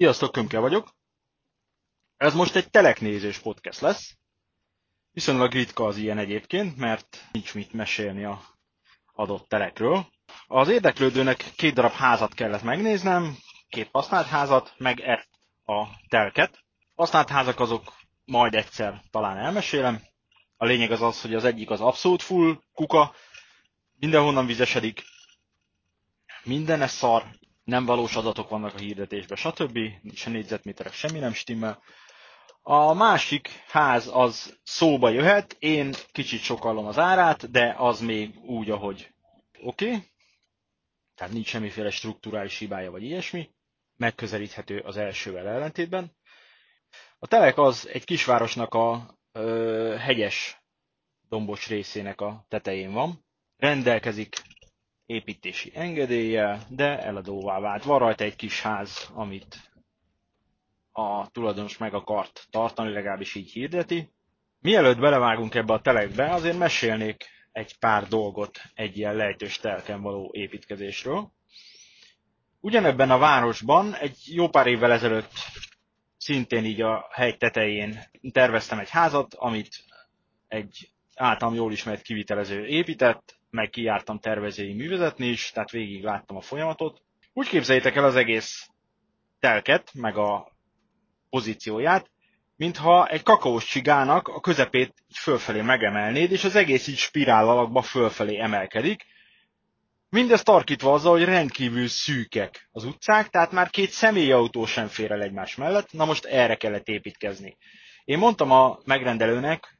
Sziasztok, Kömke vagyok. Ez most egy teleknézős podcast lesz. Viszonylag ritka az ilyen egyébként, mert nincs mit mesélni a adott telekről. Az érdeklődőnek két darab házat kellett megnéznem, két használt házat, meg ezt a telket. Használt házak azok majd egyszer talán elmesélem. A lényeg az az, hogy az egyik az abszolút full kuka, mindenhonnan vizesedik, minden szar, nem valós adatok vannak a hirdetésben, stb. Se négyzetméterek, semmi nem stimmel. A másik ház az szóba jöhet, én kicsit sokallom az árát, de az még úgy, ahogy oké. Okay. Tehát nincs semmiféle strukturális hibája vagy ilyesmi. Megközelíthető az elsővel ellentétben. A telek az egy kisvárosnak a ö, hegyes dombos részének a tetején van. Rendelkezik építési engedéllyel, de eladóvá vált. Van rajta egy kis ház, amit a tulajdonos meg akart tartani, legalábbis így hirdeti. Mielőtt belevágunk ebbe a telekbe, azért mesélnék egy pár dolgot egy ilyen lejtős telken való építkezésről. Ugyanebben a városban egy jó pár évvel ezelőtt szintén így a hegy tetején terveztem egy házat, amit egy általam jól ismert kivitelező épített, meg kijártam tervezői művezetni is, tehát végig láttam a folyamatot. Úgy képzeljétek el az egész telket, meg a pozícióját, mintha egy kakaós csigának a közepét így fölfelé megemelnéd, és az egész így spirál alakba fölfelé emelkedik. Mindezt tarkítva azzal, hogy rendkívül szűkek az utcák, tehát már két személyautó sem fér el egymás mellett, na most erre kellett építkezni. Én mondtam a megrendelőnek,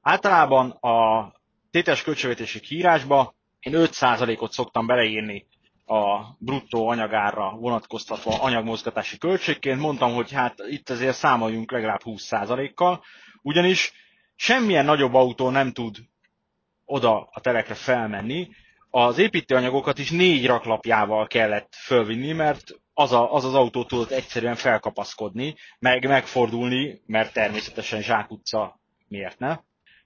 általában a tétes költségvetési kiírásba én 5%-ot szoktam beleírni a bruttó anyagárra vonatkoztatva anyagmozgatási költségként. Mondtam, hogy hát itt azért számoljunk legalább 20%-kal, ugyanis semmilyen nagyobb autó nem tud oda a telekre felmenni. Az építőanyagokat is négy raklapjával kellett fölvinni, mert az, a, az az autó tudott egyszerűen felkapaszkodni, meg megfordulni, mert természetesen zsákutca miért ne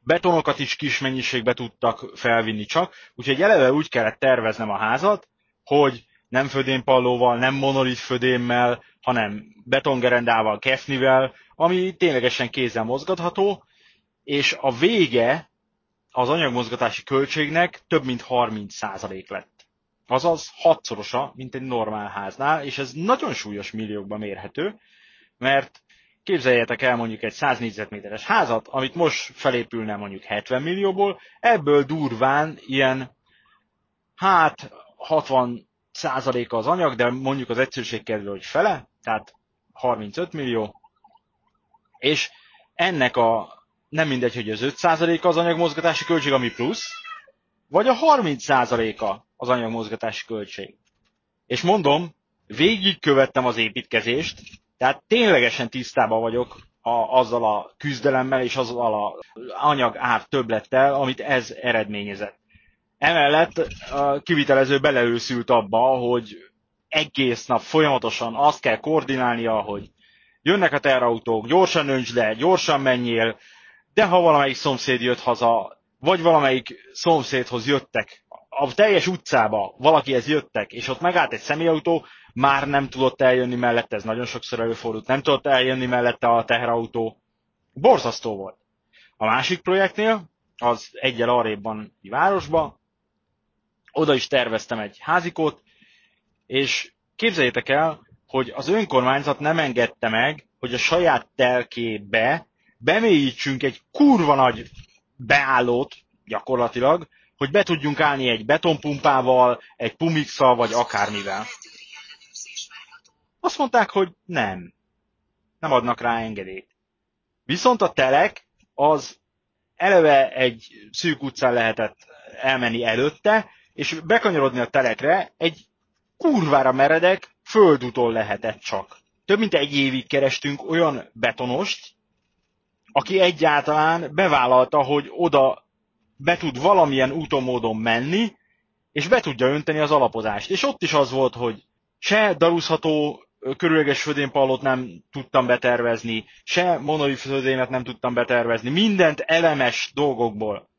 betonokat is kis mennyiségbe tudtak felvinni csak, úgyhogy eleve úgy kellett terveznem a házat, hogy nem födénpallóval, nem monolit födémmel, hanem betongerendával, kefnivel, ami ténylegesen kézzel mozgatható, és a vége az anyagmozgatási költségnek több mint 30% lett. Azaz hatszorosa, mint egy normál háznál, és ez nagyon súlyos milliókban mérhető, mert Képzeljetek el mondjuk egy 100 négyzetméteres házat, amit most felépülne mondjuk 70 millióból, ebből durván ilyen, hát 60 százaléka az anyag, de mondjuk az egyszerűség kedve, hogy fele, tehát 35 millió, és ennek a nem mindegy, hogy az 5 százaléka az anyagmozgatási költség, ami plusz, vagy a 30 százaléka az anyagmozgatási költség. És mondom, végigkövettem az építkezést, tehát ténylegesen tisztában vagyok a, azzal a küzdelemmel és azzal a anyag ár többlettel, amit ez eredményezett. Emellett a kivitelező beleőszült abba, hogy egész nap folyamatosan azt kell koordinálnia, hogy jönnek a terautók, gyorsan önts le, gyorsan menjél, de ha valamelyik szomszéd jött haza, vagy valamelyik szomszédhoz jöttek, a teljes utcába valakihez jöttek, és ott megállt egy személyautó, már nem tudott eljönni mellette, ez nagyon sokszor előfordult, nem tudott eljönni mellette a teherautó. Borzasztó volt. A másik projektnél, az egyel arrébban egy városba, oda is terveztem egy házikót, és képzeljétek el, hogy az önkormányzat nem engedte meg, hogy a saját telkébe bemélyítsünk egy kurva nagy beállót, gyakorlatilag, hogy be tudjunk állni egy betonpumpával, egy pumixal, vagy akármivel. Azt mondták, hogy nem. Nem adnak rá engedélyt. Viszont a telek az eleve egy szűk utcán lehetett elmenni előtte, és bekanyarodni a telekre egy kurvára meredek földúton lehetett csak. Több mint egy évig kerestünk olyan betonost, aki egyáltalán bevállalta, hogy oda be tud valamilyen úton módon menni, és be tudja önteni az alapozást. És ott is az volt, hogy se darúzható körülöges födénpallót nem tudtam betervezni, se monolith födémet nem tudtam betervezni, mindent elemes dolgokból.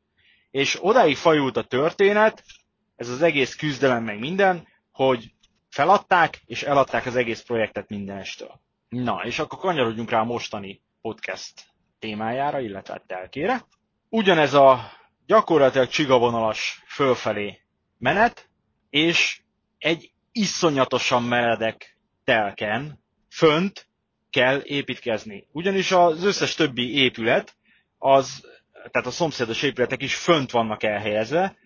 És odáig fajult a történet, ez az egész küzdelem meg minden, hogy feladták és eladták az egész projektet mindenestől. Na, és akkor kanyarodjunk rá a mostani podcast témájára, illetve telkére. Ugyanez a gyakorlatilag csigavonalas fölfelé menet, és egy iszonyatosan meredek telken fönt kell építkezni. Ugyanis az összes többi épület, az, tehát a szomszédos épületek is fönt vannak elhelyezve.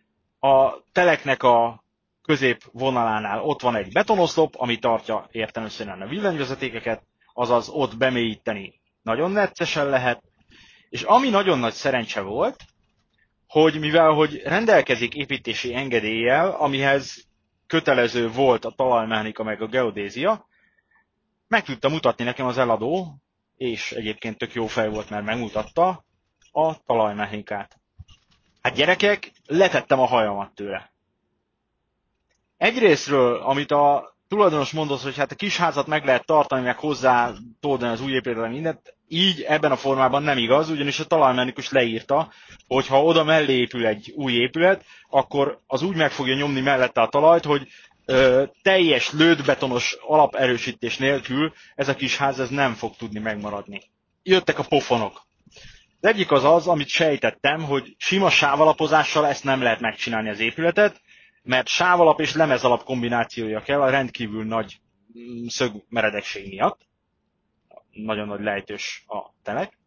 A teleknek a közép vonalánál ott van egy betonoszlop, ami tartja értelmszerűen a villanyvezetékeket, azaz ott bemélyíteni nagyon neccesen lehet, és ami nagyon nagy szerencse volt, hogy mivel hogy rendelkezik építési engedéllyel, amihez kötelező volt a talajmechanika meg a geodézia, meg tudta mutatni nekem az eladó, és egyébként tök jó fej volt, mert megmutatta a talajmechanikát. Hát gyerekek, letettem a hajamat tőle. Egyrésztről, amit a tulajdonos mondott, hogy hát a kis házat meg lehet tartani, meg hozzá toldani az új épületre mindent, így ebben a formában nem igaz, ugyanis a talajmechanikus leírta, hogy ha oda mellé épül egy új épület, akkor az úgy meg fogja nyomni mellette a talajt, hogy ö, teljes lődbetonos alaperősítés nélkül ez a kis ház ez nem fog tudni megmaradni. Jöttek a pofonok. Az egyik az az, amit sejtettem, hogy sima sávalapozással ezt nem lehet megcsinálni az épületet, mert sávalap és lemezalap kombinációja kell a rendkívül nagy mm, szögmeredekség miatt. Nagyon nagy lejtős a telek.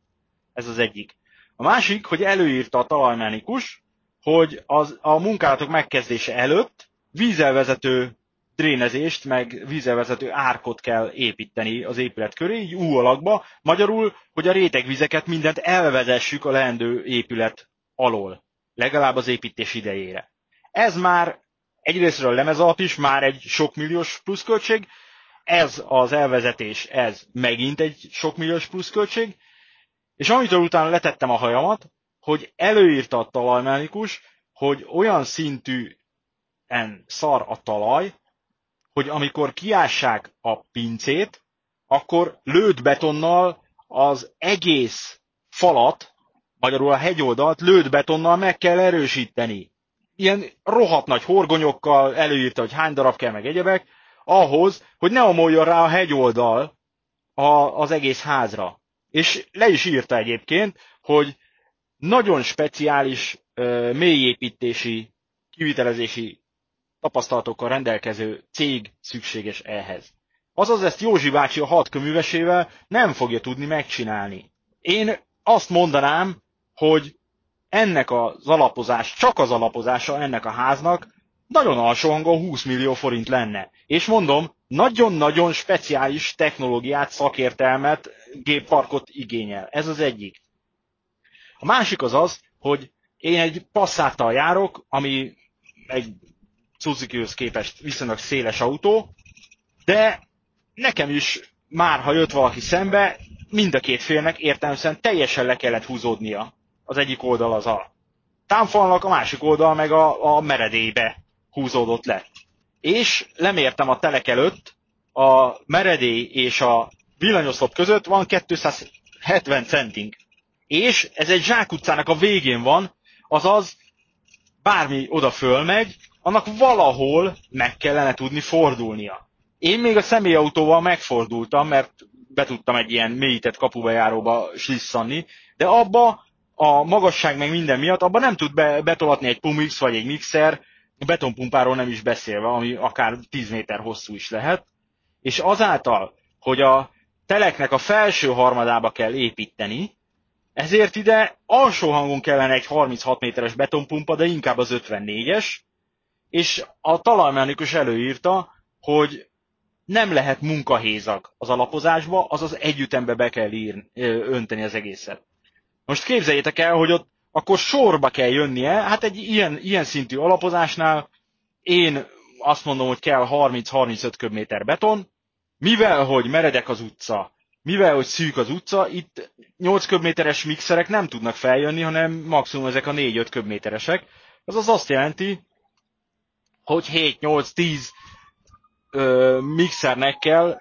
Ez az egyik. A másik, hogy előírta a talajmechanikus, hogy az, a munkálatok megkezdése előtt vízelvezető drénezést, meg vízelvezető árkot kell építeni az épület köré, így U alakba. Magyarul, hogy a rétegvizeket mindent elvezessük a leendő épület alól. Legalább az építés idejére. Ez már egyrésztről lemez alap is már egy sok milliós pluszköltség, ez az elvezetés, ez megint egy sok milliós pluszköltség, és amitől utána letettem a hajamat, hogy előírta a talajmechanikus, hogy olyan szintű en szar a talaj, hogy amikor kiássák a pincét, akkor lőtt betonnal az egész falat, magyarul a hegyoldalt lőtt betonnal meg kell erősíteni ilyen rohadt nagy horgonyokkal előírta, hogy hány darab kell meg egyebek, ahhoz, hogy ne omoljon rá a hegyoldal a, az egész házra. És le is írta egyébként, hogy nagyon speciális ö, mélyépítési, kivitelezési tapasztalatokkal rendelkező cég szükséges ehhez. Azaz ezt Józsi bácsi a hat köművesével nem fogja tudni megcsinálni. Én azt mondanám, hogy ennek az alapozás, csak az alapozása ennek a háznak nagyon alsó hangon 20 millió forint lenne. És mondom, nagyon-nagyon speciális technológiát, szakértelmet, gépparkot igényel. Ez az egyik. A másik az az, hogy én egy passzáttal járok, ami egy suzuki képest viszonylag széles autó, de nekem is már, ha jött valaki szembe, mind a két félnek értelmesen teljesen le kellett húzódnia az egyik oldal az a támfalnak, a másik oldal meg a, a meredélybe húzódott le. És lemértem a telek előtt, a meredély és a villanyoszlop között van 270 centink. És ez egy zsákutcának a végén van, azaz bármi oda fölmegy, annak valahol meg kellene tudni fordulnia. Én még a személyautóval megfordultam, mert be tudtam egy ilyen mélyített kapubejáróba slisszanni, de abba a magasság meg minden miatt, abban nem tud be, betolatni egy Pumix vagy egy mixer, betonpumpáról nem is beszélve, ami akár 10 méter hosszú is lehet. És azáltal, hogy a teleknek a felső harmadába kell építeni, ezért ide alsó hangon kellene egy 36 méteres betonpumpa, de inkább az 54-es, és a talajmechanikus előírta, hogy nem lehet munkahézak az alapozásba, azaz együttembe be kell írni, önteni az egészet. Most képzeljétek el, hogy ott akkor sorba kell jönnie, hát egy ilyen, ilyen szintű alapozásnál én azt mondom, hogy kell 30-35 köbméter beton, mivel, hogy meredek az utca, mivel, hogy szűk az utca, itt 8 köbméteres mixerek nem tudnak feljönni, hanem maximum ezek a 4-5 köbméteresek. Ez az azt jelenti, hogy 7-8-10 mixernek kell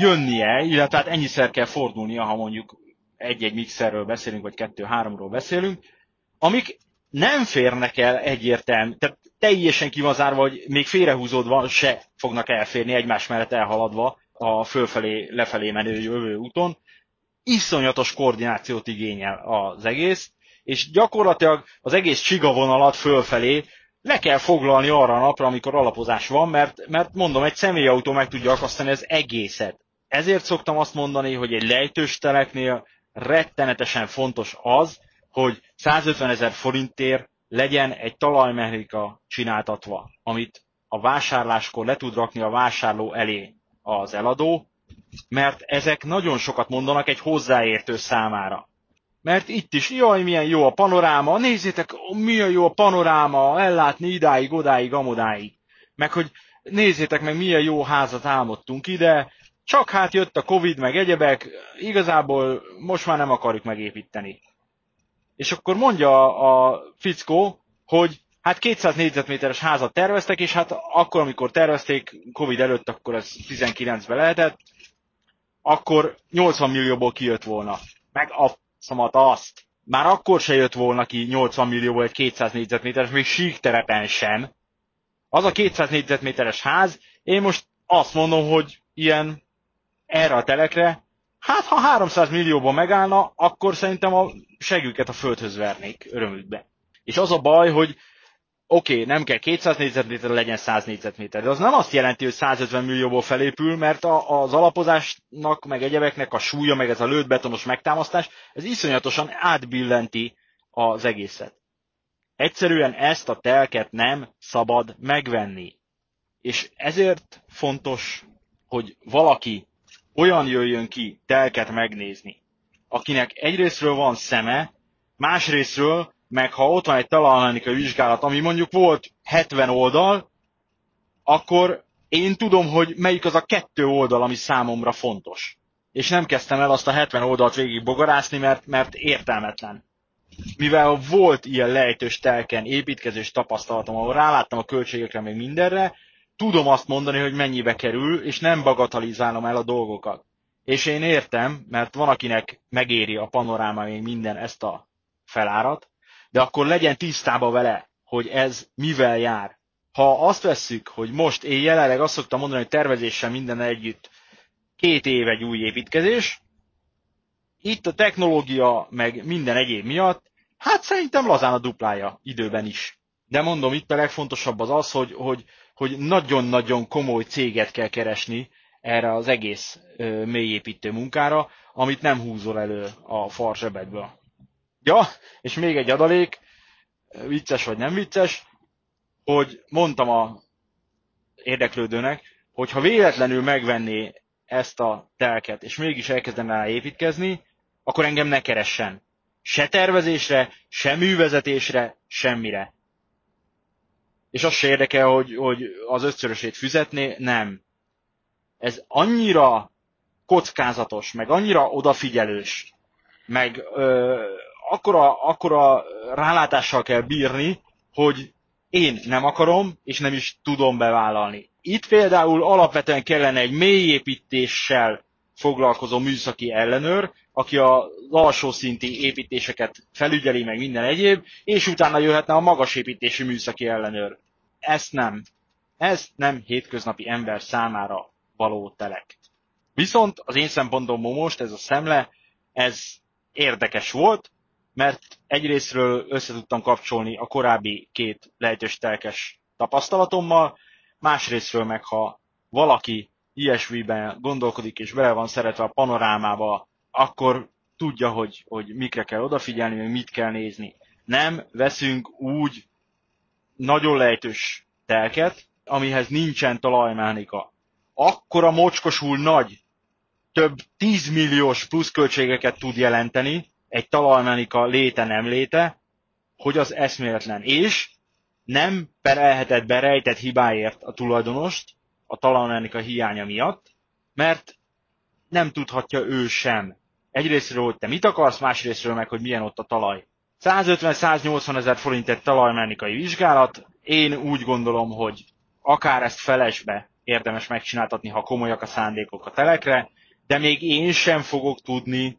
jönnie, illetve hát ennyiszer kell fordulnia, ha mondjuk egy-egy mixerről beszélünk, vagy kettő-háromról beszélünk, amik nem férnek el egyértelmű, tehát teljesen ki van zárva, hogy még félrehúzódva se fognak elférni egymás mellett elhaladva a fölfelé, lefelé menő jövő úton. Iszonyatos koordinációt igényel az egész, és gyakorlatilag az egész csigavonalat fölfelé le kell foglalni arra a napra, amikor alapozás van, mert, mert mondom, egy személyautó meg tudja akasztani az egészet. Ezért szoktam azt mondani, hogy egy lejtős teleknél rettenetesen fontos az, hogy 150 ezer forintért legyen egy talajmechanika csináltatva, amit a vásárláskor le tud rakni a vásárló elé az eladó, mert ezek nagyon sokat mondanak egy hozzáértő számára. Mert itt is, jaj, milyen jó a panoráma, nézzétek, milyen jó a panoráma, ellátni idáig, odáig, amodáig. Meg hogy nézzétek meg, milyen jó házat álmodtunk ide, csak hát jött a Covid, meg egyebek, igazából most már nem akarjuk megépíteni. És akkor mondja a fickó, hogy hát 200 négyzetméteres házat terveztek, és hát akkor, amikor tervezték, Covid előtt, akkor ez 19-ben lehetett, akkor 80 millióból kijött volna. Meg a szamat azt. Már akkor se jött volna ki 80 millióból egy 200 négyzetméteres, még sík terepen sem. Az a 200 négyzetméteres ház, én most azt mondom, hogy ilyen erre a telekre, hát ha 300 millióban megállna, akkor szerintem a següket a földhöz vernék örömükbe. És az a baj, hogy oké, okay, nem kell 200 négyzetméter, legyen 100 négyzetméter. De az nem azt jelenti, hogy 150 millióból felépül, mert a, az alapozásnak, meg egyebeknek a súlya, meg ez a lőtt betonos megtámasztás, ez iszonyatosan átbillenti az egészet. Egyszerűen ezt a telket nem szabad megvenni. És ezért fontos, hogy valaki olyan jöjjön ki telket megnézni, akinek egyrésztről van szeme, másrésztről meg ha ott van egy talajmechanikai vizsgálat, ami mondjuk volt 70 oldal, akkor én tudom, hogy melyik az a kettő oldal, ami számomra fontos. És nem kezdtem el azt a 70 oldalt végig bogarászni, mert, mert értelmetlen. Mivel volt ilyen lejtős telken építkezés tapasztalatom, ahol ráláttam a költségekre még mindenre, tudom azt mondani, hogy mennyibe kerül, és nem bagatalizálom el a dolgokat. És én értem, mert van, akinek megéri a panoráma még minden ezt a felárat, de akkor legyen tisztában vele, hogy ez mivel jár. Ha azt vesszük, hogy most én jelenleg azt szoktam mondani, hogy tervezéssel minden együtt két év egy új építkezés, itt a technológia meg minden egyéb miatt, hát szerintem lazán a duplája időben is. De mondom, itt a legfontosabb az az, hogy, hogy, hogy nagyon-nagyon komoly céget kell keresni erre az egész ö, mélyépítő munkára, amit nem húzol elő a farsebedből. Ja, és még egy adalék, vicces vagy nem vicces, hogy mondtam a érdeklődőnek, hogy ha véletlenül megvenné ezt a telket, és mégis elkezdene rá építkezni, akkor engem ne keressen. Se tervezésre, se művezetésre, semmire. És az se érdekel, hogy, hogy az ötszörösét fizetné, nem. Ez annyira kockázatos, meg annyira odafigyelős, meg ö, akkora, akkora rálátással kell bírni, hogy én nem akarom, és nem is tudom bevállalni. Itt például alapvetően kellene egy mélyépítéssel foglalkozó műszaki ellenőr, aki az alsó szinti építéseket felügyeli, meg minden egyéb, és utána jöhetne a magas építési műszaki ellenőr. Ezt nem. Ez nem hétköznapi ember számára való telek. Viszont az én szempontomból most ez a szemle, ez érdekes volt, mert egyrésztről össze tudtam kapcsolni a korábbi két lejtős telkes tapasztalatommal, másrésztről meg, ha valaki ilyesmiben gondolkodik és bele van szeretve a panorámába, akkor tudja, hogy, hogy mikre kell odafigyelni, meg mit kell nézni. Nem veszünk úgy nagyon lejtős telket, amihez nincsen talajmechanika. Akkora mocskosul nagy, több 10 milliós pluszköltségeket tud jelenteni, egy talajmenika léte nem léte, hogy az eszméletlen. És nem perelhetett be rejtett hibáért a tulajdonost a talajmenika hiánya miatt, mert nem tudhatja ő sem. Egyrésztről, hogy te mit akarsz, másrésztről meg, hogy milyen ott a talaj. 150-180 ezer forint egy talajmechanikai vizsgálat. Én úgy gondolom, hogy akár ezt felesbe érdemes megcsináltatni, ha komolyak a szándékok a telekre, de még én sem fogok tudni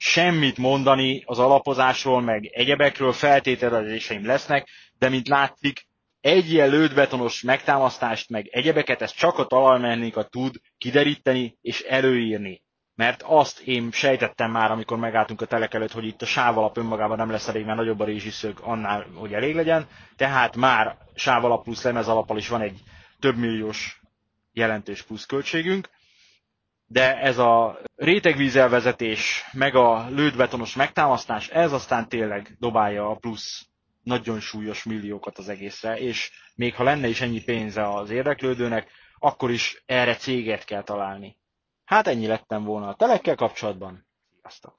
semmit mondani az alapozásról, meg egyebekről, feltételezéseim lesznek, de mint látszik, egy ilyen lődbetonos megtámasztást, meg egyebeket, ezt csak a talajmechanika tud kideríteni és előírni. Mert azt én sejtettem már, amikor megálltunk a telek előtt, hogy itt a sávalap önmagában nem lesz elég, mert nagyobb a rézsiszög annál, hogy elég legyen. Tehát már sávalap plusz lemez alappal is van egy több milliós jelentős pluszköltségünk. De ez a rétegvízelvezetés, meg a lődbetonos megtámasztás, ez aztán tényleg dobálja a plusz nagyon súlyos milliókat az egészre, és még ha lenne is ennyi pénze az érdeklődőnek, akkor is erre céget kell találni. Hát ennyi lettem volna a telekkel kapcsolatban. Sziasztok!